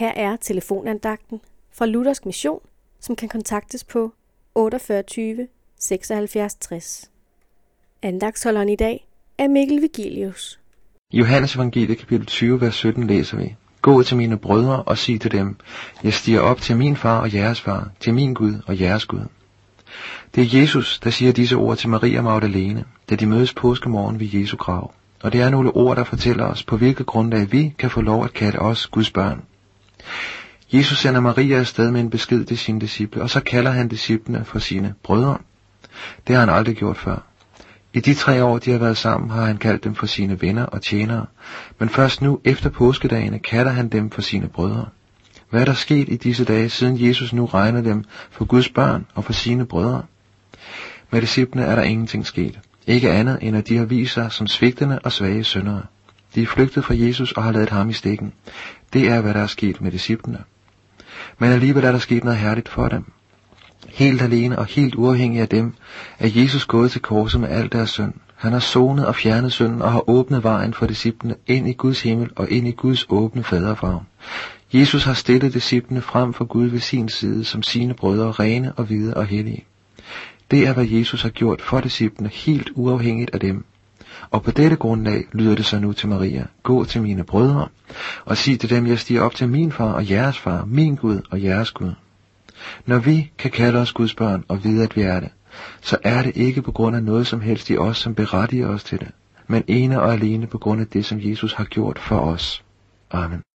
Her er telefonandagten fra Luthersk Mission, som kan kontaktes på 48 76 60. Andagsholderen i dag er Mikkel Vigilius. Johannes evangelie kapitel 20, vers 17 læser vi. Gå til mine brødre og sig til dem, jeg stiger op til min far og jeres far, til min Gud og jeres Gud. Det er Jesus, der siger disse ord til Maria Magdalene, da de mødes påskemorgen ved Jesu grav. Og det er nogle ord, der fortæller os, på hvilket grundlag vi kan få lov at kalde os Guds børn. Jesus sender Maria afsted med en besked til sine disciple, og så kalder han disciplene for sine brødre. Det har han aldrig gjort før. I de tre år, de har været sammen, har han kaldt dem for sine venner og tjenere, men først nu, efter påskedagene, kalder han dem for sine brødre. Hvad er der sket i disse dage, siden Jesus nu regner dem for Guds børn og for sine brødre? Med disciplene er der ingenting sket. Ikke andet, end at de har vist sig som svigtende og svage syndere. De er flygtet fra Jesus og har ladet ham i stikken. Det er, hvad der er sket med disciplene. Men alligevel er der sket noget herligt for dem. Helt alene og helt uafhængig af dem, er Jesus gået til korset med al deres synd. Han har sonet og fjernet synden og har åbnet vejen for disciplene ind i Guds himmel og ind i Guds åbne faderfavn. Jesus har stillet disciplene frem for Gud ved sin side som sine brødre, rene og hvide og hellige. Det er, hvad Jesus har gjort for disciplene, helt uafhængigt af dem. Og på dette grundlag lyder det så nu til Maria, gå til mine brødre, og sig til dem, jeg stiger op til min far og jeres far, min Gud og jeres Gud. Når vi kan kalde os Guds børn og vide, at vi er det, så er det ikke på grund af noget som helst i os, som berettiger os til det, men ene og alene på grund af det, som Jesus har gjort for os. Amen.